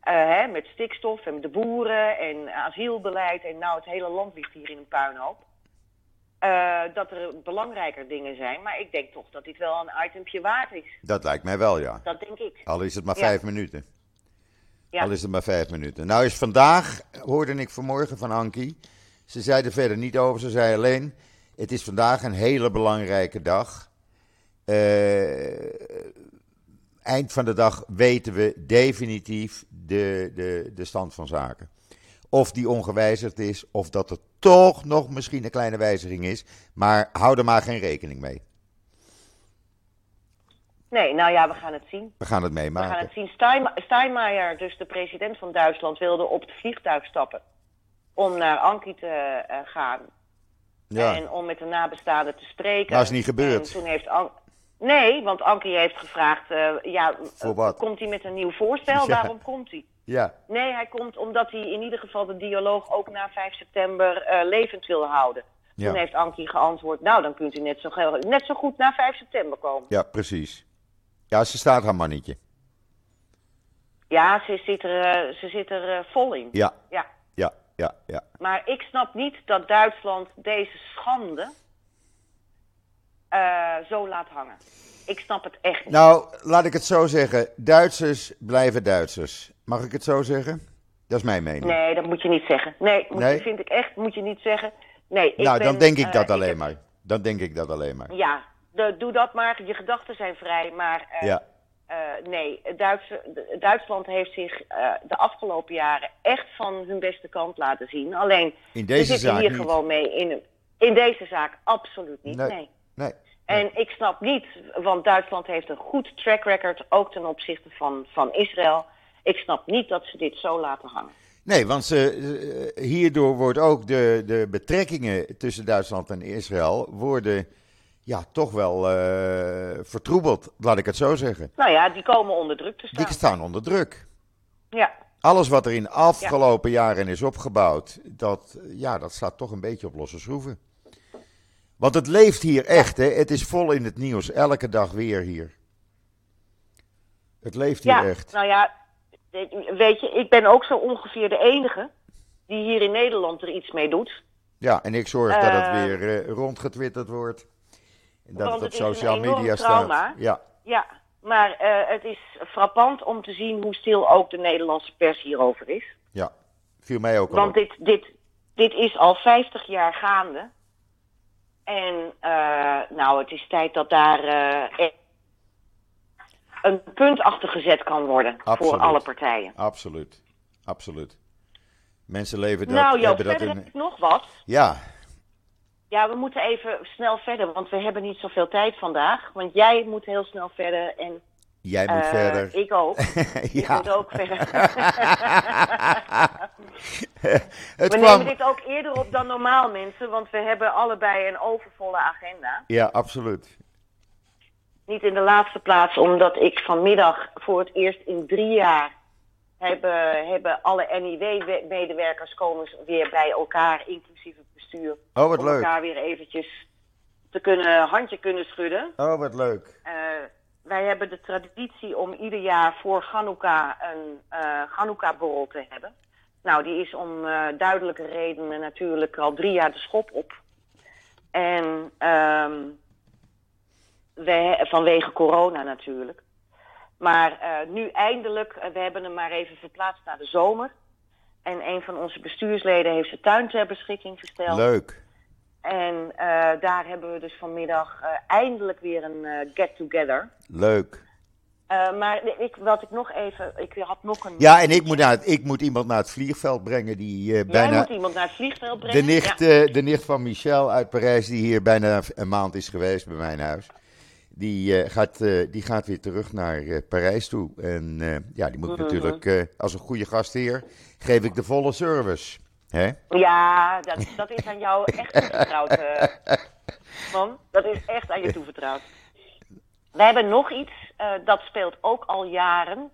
[SPEAKER 1] eh, hè, met stikstof en de boeren en asielbeleid. En nou, het hele land ligt hier in een puinhoop. Eh, dat er belangrijker dingen zijn. Maar ik denk toch dat dit wel een itempje waard is.
[SPEAKER 2] Dat lijkt mij wel, ja.
[SPEAKER 1] Dat denk ik.
[SPEAKER 2] Al is het maar
[SPEAKER 1] Ja.
[SPEAKER 2] vijf minuten.
[SPEAKER 1] Ja.
[SPEAKER 2] Al is het maar vijf minuten. Nou is vandaag, hoorde ik vanmorgen van Ankie. Ze zei er verder niet over. Ze zei alleen, het is vandaag een hele belangrijke dag. Eh, eind van de dag weten we definitief de, de, de stand van zaken. Of die ongewijzigd is, of dat er toch nog misschien een kleine wijziging is. Maar hou er maar geen rekening mee.
[SPEAKER 1] Nee, nou ja, we gaan het zien.
[SPEAKER 2] We gaan het
[SPEAKER 1] We gaan
[SPEAKER 2] meemaken.
[SPEAKER 1] het zien. Stein- Steinmeier, dus de president van Duitsland, wilde op het vliegtuig stappen. Om naar Ankie te eh, gaan.
[SPEAKER 2] Ja.
[SPEAKER 1] En om met de nabestaanden te spreken.
[SPEAKER 2] Nou, is niet gebeurd.
[SPEAKER 1] En toen heeft An- Nee, want Ankie heeft gevraagd, eh, ja,
[SPEAKER 2] Voor wat?
[SPEAKER 1] komt hij met een nieuw voorstel?
[SPEAKER 2] Ja.
[SPEAKER 1] Waarom komt hij?
[SPEAKER 2] ja.
[SPEAKER 1] Nee, hij komt omdat hij in ieder geval de dialoog ook na 5 september eh, levend wil houden.
[SPEAKER 2] Ja.
[SPEAKER 1] Toen heeft Ankie geantwoord, nou dan kunt u net zo, net zo goed na 5 september komen.
[SPEAKER 2] Ja, precies. Ja, ze staat haar mannetje.
[SPEAKER 1] Ja, ze zit er, eh, ze zit er vol in.
[SPEAKER 2] Ja,
[SPEAKER 1] ja.
[SPEAKER 2] Ja, ja.
[SPEAKER 1] Maar ik snap niet dat Duitsland deze schande eh, zo laat hangen. Ik snap het echt niet.
[SPEAKER 2] Nou, laat ik het zo zeggen. Duitsers blijven Duitsers. Mag ik het zo zeggen? Dat is mijn mening.
[SPEAKER 1] Nee, dat moet je niet zeggen. Nee, moet
[SPEAKER 2] Nee?
[SPEAKER 1] Je, vind ik echt, moet je niet zeggen. Nee, ik
[SPEAKER 2] nou,
[SPEAKER 1] ben,
[SPEAKER 2] dan denk ik
[SPEAKER 1] eh,
[SPEAKER 2] dat alleen
[SPEAKER 1] heb-
[SPEAKER 2] maar. Dan denk ik dat alleen maar.
[SPEAKER 1] Ja, de, doe dat maar. Je gedachten zijn vrij. Maar uh,
[SPEAKER 2] Ja,
[SPEAKER 1] eh, nee, Duitsland heeft zich eh, de afgelopen jaren echt van hun beste kant laten zien. Alleen,
[SPEAKER 2] in
[SPEAKER 1] we
[SPEAKER 2] deze
[SPEAKER 1] zitten
[SPEAKER 2] zaak
[SPEAKER 1] hier
[SPEAKER 2] niet.
[SPEAKER 1] gewoon mee in, in deze zaak absoluut niet.
[SPEAKER 2] Nee.
[SPEAKER 1] nee.
[SPEAKER 2] Nee.
[SPEAKER 1] En ik snap niet, want Duitsland heeft een goed track record, ook ten opzichte van, van Israël. Ik snap niet dat ze dit zo laten hangen.
[SPEAKER 2] Nee, want ze, eh, hierdoor wordt ook de, de betrekkingen tussen Duitsland en Israël worden ja, toch wel eh, vertroebeld, laat ik het zo zeggen.
[SPEAKER 1] Nou ja, die komen onder druk te staan.
[SPEAKER 2] Die staan onder druk.
[SPEAKER 1] Ja,
[SPEAKER 2] Alles wat er in de afgelopen jaren is opgebouwd, dat, ja, dat staat toch een beetje op losse schroeven. Want het leeft hier echt, hè? het is vol in het nieuws, elke dag weer hier. Het leeft hier
[SPEAKER 1] ja.
[SPEAKER 2] echt.
[SPEAKER 1] nou ja, weet je, ik ben ook zo ongeveer de enige die hier in Nederland er iets mee doet.
[SPEAKER 2] Ja, en ik zorg dat het
[SPEAKER 1] Eh,
[SPEAKER 2] weer eh, rondgetwitterd wordt. Dat
[SPEAKER 1] Want
[SPEAKER 2] het op social media
[SPEAKER 1] trauma.
[SPEAKER 2] staat. Ja,
[SPEAKER 1] Ja, maar eh, het is frappant om te zien hoe stil ook de Nederlandse pers hierover is.
[SPEAKER 2] ja. Viel mij ook al
[SPEAKER 1] Want
[SPEAKER 2] op.
[SPEAKER 1] dit, dit, dit is al 50 jaar gaande. En eh, nou, het is tijd dat daar eh, een punt achter gezet kan worden
[SPEAKER 2] Absoluut.
[SPEAKER 1] voor alle partijen.
[SPEAKER 2] Absoluut. Absoluut. Mensen leven dat,
[SPEAKER 1] nou, Joop,
[SPEAKER 2] hebben dat in...
[SPEAKER 1] nog wat.
[SPEAKER 2] Ja,
[SPEAKER 1] Ja, we moeten even snel verder, want we hebben niet zoveel tijd vandaag. Want jij moet heel snel verder en
[SPEAKER 2] jij moet
[SPEAKER 1] eh,
[SPEAKER 2] verder.
[SPEAKER 1] ik ook. Ik moet ook verder.
[SPEAKER 2] het
[SPEAKER 1] We
[SPEAKER 2] kwam...
[SPEAKER 1] nemen dit ook eerder op dan normaal, mensen, want we hebben allebei een overvolle agenda.
[SPEAKER 2] Ja, absoluut.
[SPEAKER 1] Niet in de laatste plaats, omdat ik vanmiddag voor het eerst in drie jaar hebben, hebben alle NIW-medewerkers komen weer bij elkaar, inclusief het bestuur.
[SPEAKER 2] Oh, wat
[SPEAKER 1] om
[SPEAKER 2] leuk.
[SPEAKER 1] elkaar weer eventjes te kunnen, handje kunnen schudden.
[SPEAKER 2] Oh, wat leuk.
[SPEAKER 1] Eh, wij hebben de traditie om ieder jaar voor Chanukka een eh Chanukka-borrel te hebben. Nou, die is om eh, duidelijke redenen natuurlijk al drie jaar de schop op. En ehm, we, vanwege corona natuurlijk. Maar nu eindelijk, we hebben hem maar even verplaatst naar de zomer. En een van onze bestuursleden heeft zijn tuin ter beschikking gesteld.
[SPEAKER 2] Leuk.
[SPEAKER 1] En eh, daar hebben we dus vanmiddag eh, eindelijk weer een eh, get-together.
[SPEAKER 2] Leuk.
[SPEAKER 1] Maar ik, wat ik nog even, ik had nog een.
[SPEAKER 2] Ja, en ik moet, naar het, ik moet iemand naar het vliegveld brengen die
[SPEAKER 1] Jij
[SPEAKER 2] bijna...
[SPEAKER 1] moet iemand naar het vliegveld brengen.
[SPEAKER 2] De nicht,
[SPEAKER 1] Ja.
[SPEAKER 2] de nicht van Michel uit Parijs, die hier bijna een maand is geweest bij mijn huis. Die, eh, gaat, eh, die gaat weer terug naar eh, Parijs toe. En ja, die moet
[SPEAKER 1] Mhm.
[SPEAKER 2] natuurlijk, als een goede gastheer, geef ik de volle service. Hè?
[SPEAKER 1] Ja, dat, dat is aan jou echt toevertrouwd, man. Dat is echt aan je toevertrouwd. We hebben nog iets, dat speelt ook al jaren.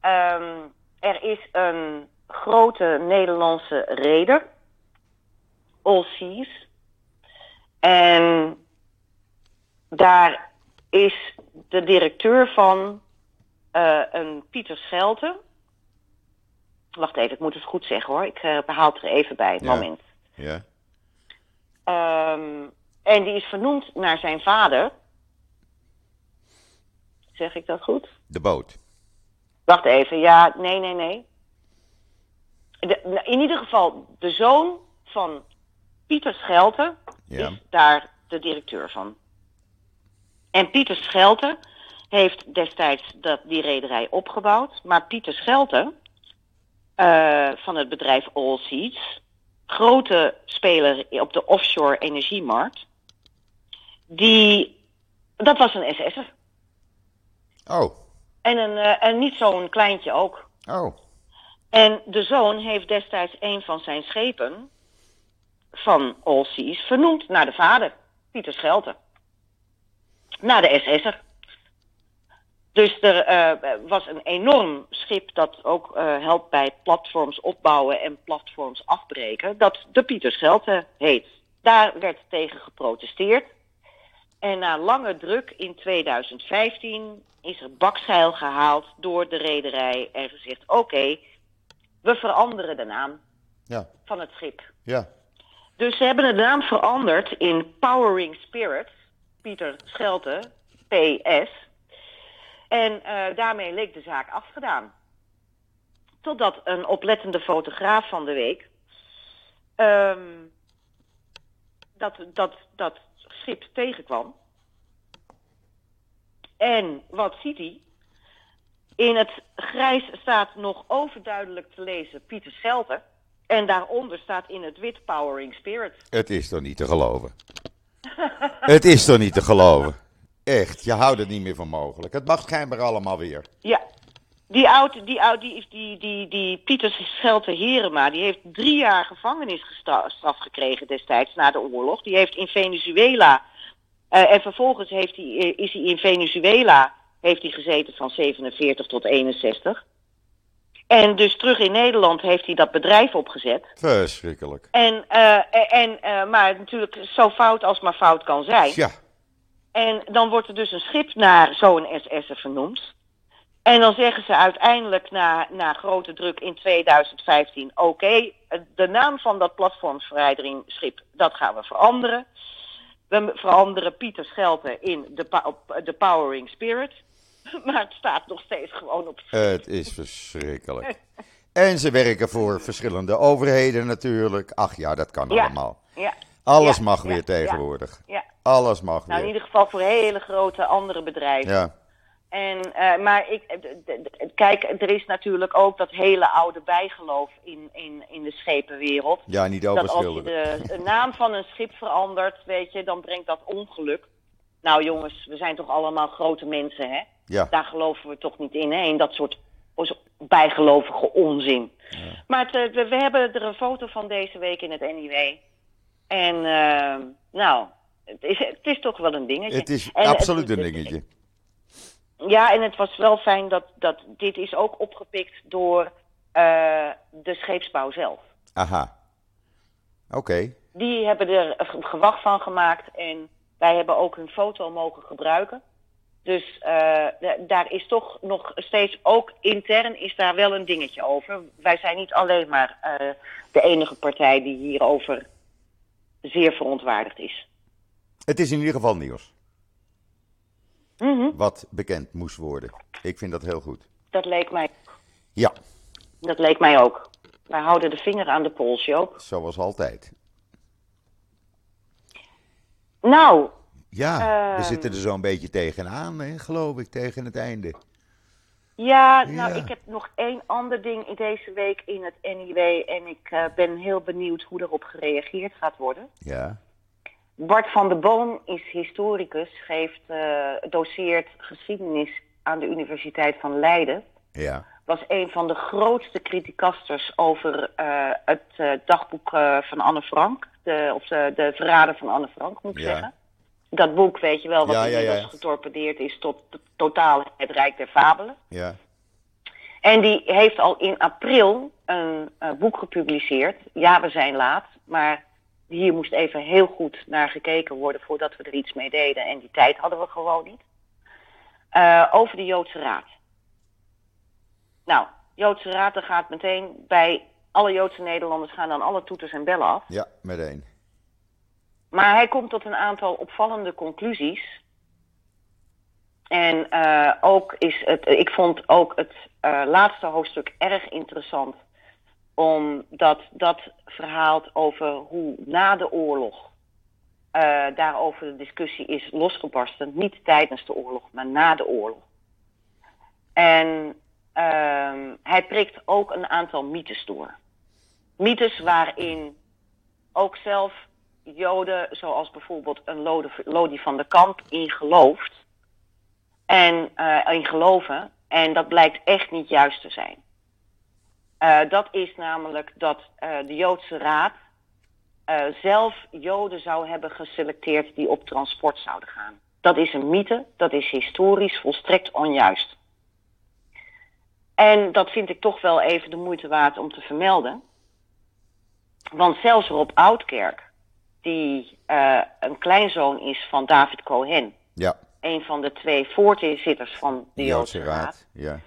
[SPEAKER 1] Ehm, er is een grote Nederlandse reder, All Seas. En daar is de directeur van eh, een Pieter Schelte. Wacht even, ik moet het goed zeggen hoor. Ik eh, behaal het er even bij,
[SPEAKER 2] Ja.
[SPEAKER 1] moment.
[SPEAKER 2] Ja.
[SPEAKER 1] Ehm, en die is vernoemd naar zijn vader. Zeg ik dat goed?
[SPEAKER 2] De boot.
[SPEAKER 1] Wacht even, ja, nee, nee, nee. De- nou, in ieder geval, de zoon van Pieter Schelte
[SPEAKER 2] Ja.
[SPEAKER 1] is daar de directeur van. En Pieter Schelte heeft destijds dat, die rederij opgebouwd. Maar Pieter Schelte eh, van het bedrijf All Seeds, grote speler op de offshore energiemarkt, die, dat was een SS'er.
[SPEAKER 2] Oh,
[SPEAKER 1] En, een, eh, en niet zo'n kleintje ook.
[SPEAKER 2] oh.
[SPEAKER 1] En de zoon heeft destijds een van zijn schepen van All Seas vernoemd naar de vader, Pieter Schelte. Naar de SS'er. Dus er eh, was een enorm schip dat ook eh, helpt bij platforms opbouwen en platforms afbreken, dat de Pieter Schelte heet. Daar werd tegen geprotesteerd. En na lange druk in 2015 is er bakzeil gehaald door de rederij en gezegd: oké, we veranderen de naam
[SPEAKER 2] Ja,
[SPEAKER 1] van het schip.
[SPEAKER 2] ja.
[SPEAKER 1] Dus ze hebben de naam veranderd in Powering Spirits, Pieter Schelte, PS. En eh, daarmee leek de zaak afgedaan. Totdat een oplettende fotograaf van de week ehm, dat, dat, dat schip tegenkwam. En wat ziet hij? In het grijs staat nog overduidelijk te lezen Pieter Schelter. En daaronder staat in het wit Powering Spirit.
[SPEAKER 2] Het is toch niet te geloven? het is toch niet te geloven? Echt, je houdt het niet meer voor mogelijk. Het mag schijnbaar allemaal weer.
[SPEAKER 1] Ja, die oude, die oude, die, die, die, die Pieter Schelter Herema, die heeft drie jaar gevangenisstraf gekregen destijds na de oorlog. Die heeft in Venezuela, uh, en vervolgens heeft hij, is hij in Venezuela heeft hij gezeten van 47 tot 61. En dus terug in Nederland heeft hij dat bedrijf opgezet.
[SPEAKER 2] Verschrikkelijk.
[SPEAKER 1] En, uh, en, uh, maar natuurlijk zo fout als maar fout kan zijn.
[SPEAKER 2] Ja.
[SPEAKER 1] En dan wordt er dus een schip naar zo'n SS'er vernoemd. En dan zeggen ze uiteindelijk na, na grote druk in 2015: oké, okay, de naam van dat platformsverwijderingsschip, dat gaan we veranderen. We veranderen Pieter Schelten in de, de Powering Spirit. Maar het staat nog steeds gewoon op.
[SPEAKER 2] Het is verschrikkelijk. en ze werken voor verschillende overheden natuurlijk. Ach ja, dat kan
[SPEAKER 1] ja.
[SPEAKER 2] allemaal.
[SPEAKER 1] Ja.
[SPEAKER 2] Alles
[SPEAKER 1] Ja,
[SPEAKER 2] mag weer tegenwoordig.
[SPEAKER 1] Ja.
[SPEAKER 2] Alles mag
[SPEAKER 1] Nou, in
[SPEAKER 2] weer.
[SPEAKER 1] ieder geval voor hele grote andere bedrijven.
[SPEAKER 2] Ja.
[SPEAKER 1] En, eh, maar ik, kijk, er is natuurlijk ook dat hele oude bijgeloof in, in, in de schepenwereld.
[SPEAKER 2] ja, niet
[SPEAKER 1] Dat als je de, de naam van een schip verandert, weet je, dan brengt dat ongeluk. Nou jongens, we zijn toch allemaal grote mensen, hè?
[SPEAKER 2] Ja.
[SPEAKER 1] Daar geloven we toch niet in, hè? In dat soort bijgelovige onzin. Maar het, eh, we, we hebben er een foto van deze week in het NIW. En, eh, nou, het is, het is toch wel een dingetje.
[SPEAKER 2] Het is
[SPEAKER 1] En
[SPEAKER 2] absoluut
[SPEAKER 1] het-
[SPEAKER 2] een dingetje.
[SPEAKER 1] ja, en het was wel fijn dat, dat dit is ook opgepikt door eh, de scheepsbouw zelf.
[SPEAKER 2] Aha. Oké.
[SPEAKER 1] Die hebben er gewacht van gemaakt en wij hebben ook hun foto mogen gebruiken. Dus eh, daar is toch nog steeds, ook intern is daar wel een dingetje over. Wij zijn niet alleen maar eh, de enige partij die hierover zeer verontwaardigd is.
[SPEAKER 2] Het is in ieder geval nieuws.
[SPEAKER 1] Mhm,
[SPEAKER 2] Wat bekend moest worden. Ik vind dat heel goed.
[SPEAKER 1] Dat leek mij,
[SPEAKER 2] Ja,
[SPEAKER 1] dat leek mij ook. Wij houden de vinger aan de pols, Joop.
[SPEAKER 2] zoals altijd.
[SPEAKER 1] Nou,
[SPEAKER 2] Ja, we
[SPEAKER 1] Ehm.
[SPEAKER 2] zitten er zo'n beetje tegenaan, hè, geloof ik, tegen het einde.
[SPEAKER 1] Ja, nou,
[SPEAKER 2] Ja.
[SPEAKER 1] ik heb nog één ander ding in deze week in het NIW en ik eh, ben heel benieuwd hoe erop gereageerd gaat worden.
[SPEAKER 2] Ja,
[SPEAKER 1] Bart van der Boom is historicus, geeft, eh, doseert geschiedenis aan de Universiteit van Leiden.
[SPEAKER 2] ja,
[SPEAKER 1] Was een van de grootste criticasters over eh, het dagboek van Anne Frank, de, of de, de verraden van Anne Frank moet ik
[SPEAKER 2] Ja.
[SPEAKER 1] zeggen. Dat boek, weet je wel, wat
[SPEAKER 2] Ja, ja,
[SPEAKER 1] getorpedeerd is tot totaal het Rijk der Fabelen.
[SPEAKER 2] ja.
[SPEAKER 1] En die heeft al in april een eh, boek gepubliceerd. Ja, we zijn laat, maar hier moest even heel goed naar gekeken worden voordat we er iets mee deden. En die tijd hadden we gewoon niet. Eh, over de Joodse Raad. Nou, Joodse Raad, daar gaat meteen bij alle Joodse Nederlanders gaan dan alle toeters en bellen af.
[SPEAKER 2] Ja, meteen.
[SPEAKER 1] Maar hij komt tot een aantal opvallende conclusies. En eh, ook is het, ik vond ook het eh, laatste hoofdstuk erg interessant. Omdat dat verhaalt over hoe na de oorlog eh, daarover de discussie is losgebarsten. Niet tijdens de oorlog, maar na de oorlog. En ehm, hij prikt ook een aantal mythes door. Mythes waarin ook zelf Joden, zoals bijvoorbeeld een Lodi van de Kamp, in gelooft. En eh, in geloven. En dat blijkt echt niet juist te zijn. Eh, dat is namelijk dat eh, de Joodse Raad zelf Joden zou hebben geselecteerd die op transport zouden gaan. Dat is een mythe, dat is historisch volstrekt onjuist. En dat vind ik toch wel even de moeite waard om te vermelden. Want zelfs Rob Oudkerk, die eh, een kleinzoon is van David Cohen,
[SPEAKER 2] Ja,
[SPEAKER 1] een van de twee voorzitters van de Joodse Raad,
[SPEAKER 2] Ja,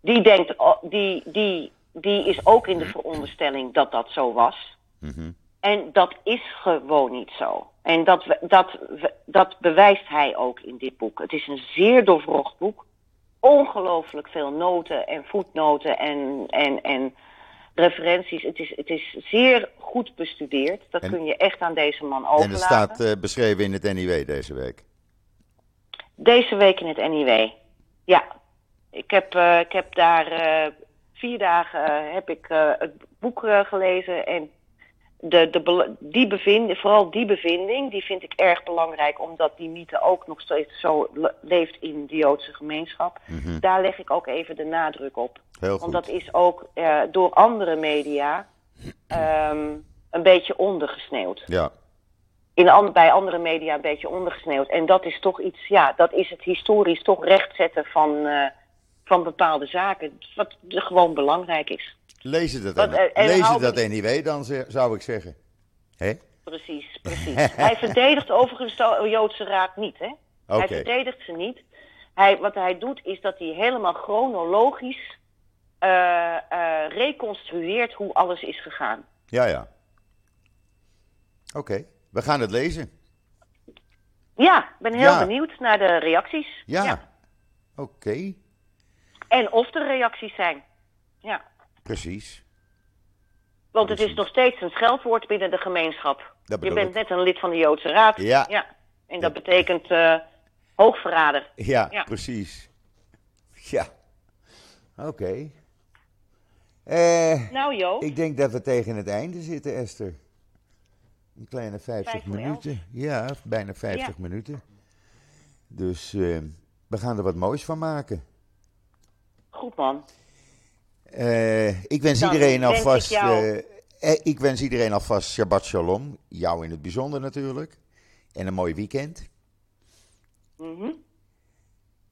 [SPEAKER 1] die, denkt, oh, die, die, die is ook in de veronderstelling dat dat zo was.
[SPEAKER 2] mhm.
[SPEAKER 1] En dat is gewoon niet zo. En dat, dat, dat bewijst hij ook in dit boek. Het is een zeer doorwrocht boek. Ongelooflijk veel noten en voetnoten en, en, en referenties. Het is, het is zeer goed bestudeerd. Dat
[SPEAKER 2] En-
[SPEAKER 1] kun je echt aan deze man
[SPEAKER 2] En
[SPEAKER 1] overlaten.
[SPEAKER 2] het staat eh, beschreven in het NIW deze week.
[SPEAKER 1] Deze week in het NIW. Ja, ik heb, eh, ik heb daar eh, vier dagen eh, heb ik, eh, het boek eh, gelezen. En de, die bevinding, vooral die bevinding, die vind ik erg belangrijk. Omdat die mythe ook nog steeds zo le- leeft in de Joodse gemeenschap.
[SPEAKER 2] Mhm.
[SPEAKER 1] Daar leg ik ook even de nadruk op.
[SPEAKER 2] Heel
[SPEAKER 1] Want dat is ook eh, door andere media ehm, een beetje ondergesneeuwd.
[SPEAKER 2] Ja,
[SPEAKER 1] In an- bij andere media een beetje ondergesneeuwd. En dat is toch iets, ja, dat is het historisch toch rechtzetten van, eh, van bepaalde zaken. Wat gewoon belangrijk is.
[SPEAKER 2] Lees het dat,
[SPEAKER 1] Wat, eh, en
[SPEAKER 2] het dat NIW dan, zou ik zeggen. Hè?
[SPEAKER 1] Precies, precies. Hij verdedigt overigens de Joodse Raad niet, hè? Hij verdedigt ze niet. Hij, wat hij doet is dat hij helemaal chronologisch eh, eh, reconstrueert hoe alles is gegaan.
[SPEAKER 2] Ja, ja. Oké, we gaan het lezen.
[SPEAKER 1] Ja, ik ben heel
[SPEAKER 2] Ja.
[SPEAKER 1] benieuwd naar de reacties.
[SPEAKER 2] Ja. Oké,
[SPEAKER 1] En of er reacties zijn. Ja.
[SPEAKER 2] Precies.
[SPEAKER 1] Want het is nog steeds een scheldwoord binnen de gemeenschap.
[SPEAKER 2] Dat
[SPEAKER 1] Je bent
[SPEAKER 2] ik.
[SPEAKER 1] net een lid van de Joodse Raad.
[SPEAKER 2] Ja.
[SPEAKER 1] En dat betekent eh, hoogverrader.
[SPEAKER 2] Ja,
[SPEAKER 1] Ja.
[SPEAKER 2] precies. Ja. Oké. Eh,
[SPEAKER 1] Nou Jo,
[SPEAKER 2] ik denk dat we tegen het einde zitten, Esther. Een kleine 50
[SPEAKER 1] Vijf voor
[SPEAKER 2] minuten. Ja, bijna 50
[SPEAKER 1] Ja.
[SPEAKER 2] minuten. Dus eh, we gaan er wat moois van maken.
[SPEAKER 1] goed man.
[SPEAKER 2] Eh, ik wens
[SPEAKER 1] Dan
[SPEAKER 2] iedereen
[SPEAKER 1] ik
[SPEAKER 2] alvast.
[SPEAKER 1] jou-
[SPEAKER 2] eh, eh, ik wens iedereen alvast Shabbat Shalom. Jou in het bijzonder natuurlijk. En een mooi weekend.
[SPEAKER 1] Mhm.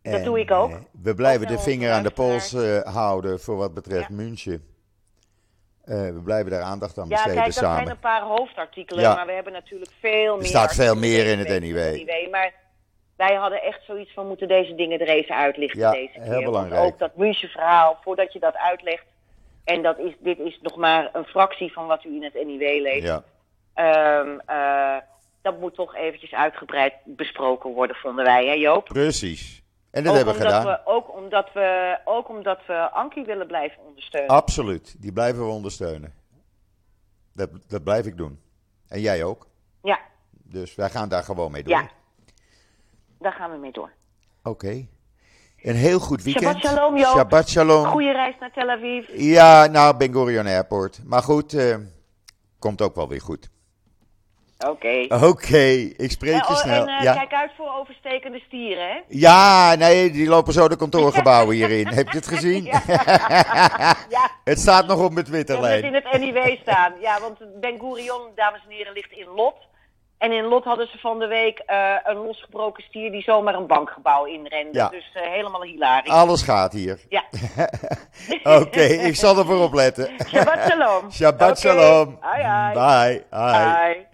[SPEAKER 1] Dat
[SPEAKER 2] En,
[SPEAKER 1] doe ik ook.
[SPEAKER 2] we blijven de vinger aan de pols houden voor wat betreft
[SPEAKER 1] Ja.
[SPEAKER 2] München. We blijven daar aandacht aan
[SPEAKER 1] Ja,
[SPEAKER 2] besteden
[SPEAKER 1] kijk, dat
[SPEAKER 2] samen.
[SPEAKER 1] zijn een paar hoofdartikelen,
[SPEAKER 2] Ja.
[SPEAKER 1] maar we hebben natuurlijk veel meer.
[SPEAKER 2] staat veel meer in het NIW.
[SPEAKER 1] Maar wij hadden echt zoiets van, moeten deze dingen er even uitlichten
[SPEAKER 2] Ja,
[SPEAKER 1] deze keer.
[SPEAKER 2] heel
[SPEAKER 1] Want
[SPEAKER 2] belangrijk.
[SPEAKER 1] ook dat München verhaal, voordat je dat uitlegt, en dat is, dit is nog maar een fractie van wat u in het NIW leest.
[SPEAKER 2] Ja,
[SPEAKER 1] Ehm, eh, dat moet toch eventjes uitgebreid besproken worden, vonden wij, hè Joop?
[SPEAKER 2] precies. En dat
[SPEAKER 1] ook
[SPEAKER 2] hebben we gedaan.
[SPEAKER 1] We, ook, omdat we, ook omdat we Ankie willen blijven ondersteunen.
[SPEAKER 2] Absoluut. Die blijven we ondersteunen. Dat, dat blijf ik doen. En jij ook.
[SPEAKER 1] Ja,
[SPEAKER 2] Dus wij gaan daar gewoon mee door.
[SPEAKER 1] ja. Daar gaan we mee door.
[SPEAKER 2] Oké. Een heel goed weekend.
[SPEAKER 1] Shabbat shalom, Joop.
[SPEAKER 2] Shabbat shalom.
[SPEAKER 1] Goeie reis naar Tel Aviv.
[SPEAKER 2] Ja, nou, Ben Gurion Airport. Maar goed, eh, komt ook wel weer goed.
[SPEAKER 1] Oké.
[SPEAKER 2] Oké, ik spreek
[SPEAKER 1] Eh,
[SPEAKER 2] je
[SPEAKER 1] oh,
[SPEAKER 2] snel.
[SPEAKER 1] en eh,
[SPEAKER 2] ja.
[SPEAKER 1] kijk uit voor overstekende stieren, hè?
[SPEAKER 2] ja, nee, die lopen zo de kantoorgebouwen hierin. Heb je het gezien?
[SPEAKER 1] Ja,
[SPEAKER 2] het staat nog op mijn
[SPEAKER 1] dat het in
[SPEAKER 2] Twitterlijn.
[SPEAKER 1] het NIW staan. Ja, want Ben Gurion, dames en heren, ligt in Lot. En in Lot hadden ze van de week eh, een losgebroken stier die zomaar een bankgebouw inrende.
[SPEAKER 2] Ja.
[SPEAKER 1] Dus eh, helemaal hilarisch.
[SPEAKER 2] Alles gaat hier.
[SPEAKER 1] Ja.
[SPEAKER 2] Oké, ik zal ervoor opletten.
[SPEAKER 1] Shabbat shalom.
[SPEAKER 2] Shabbat shalom.
[SPEAKER 1] Hai.
[SPEAKER 2] Bye. Bye.
[SPEAKER 1] Bye.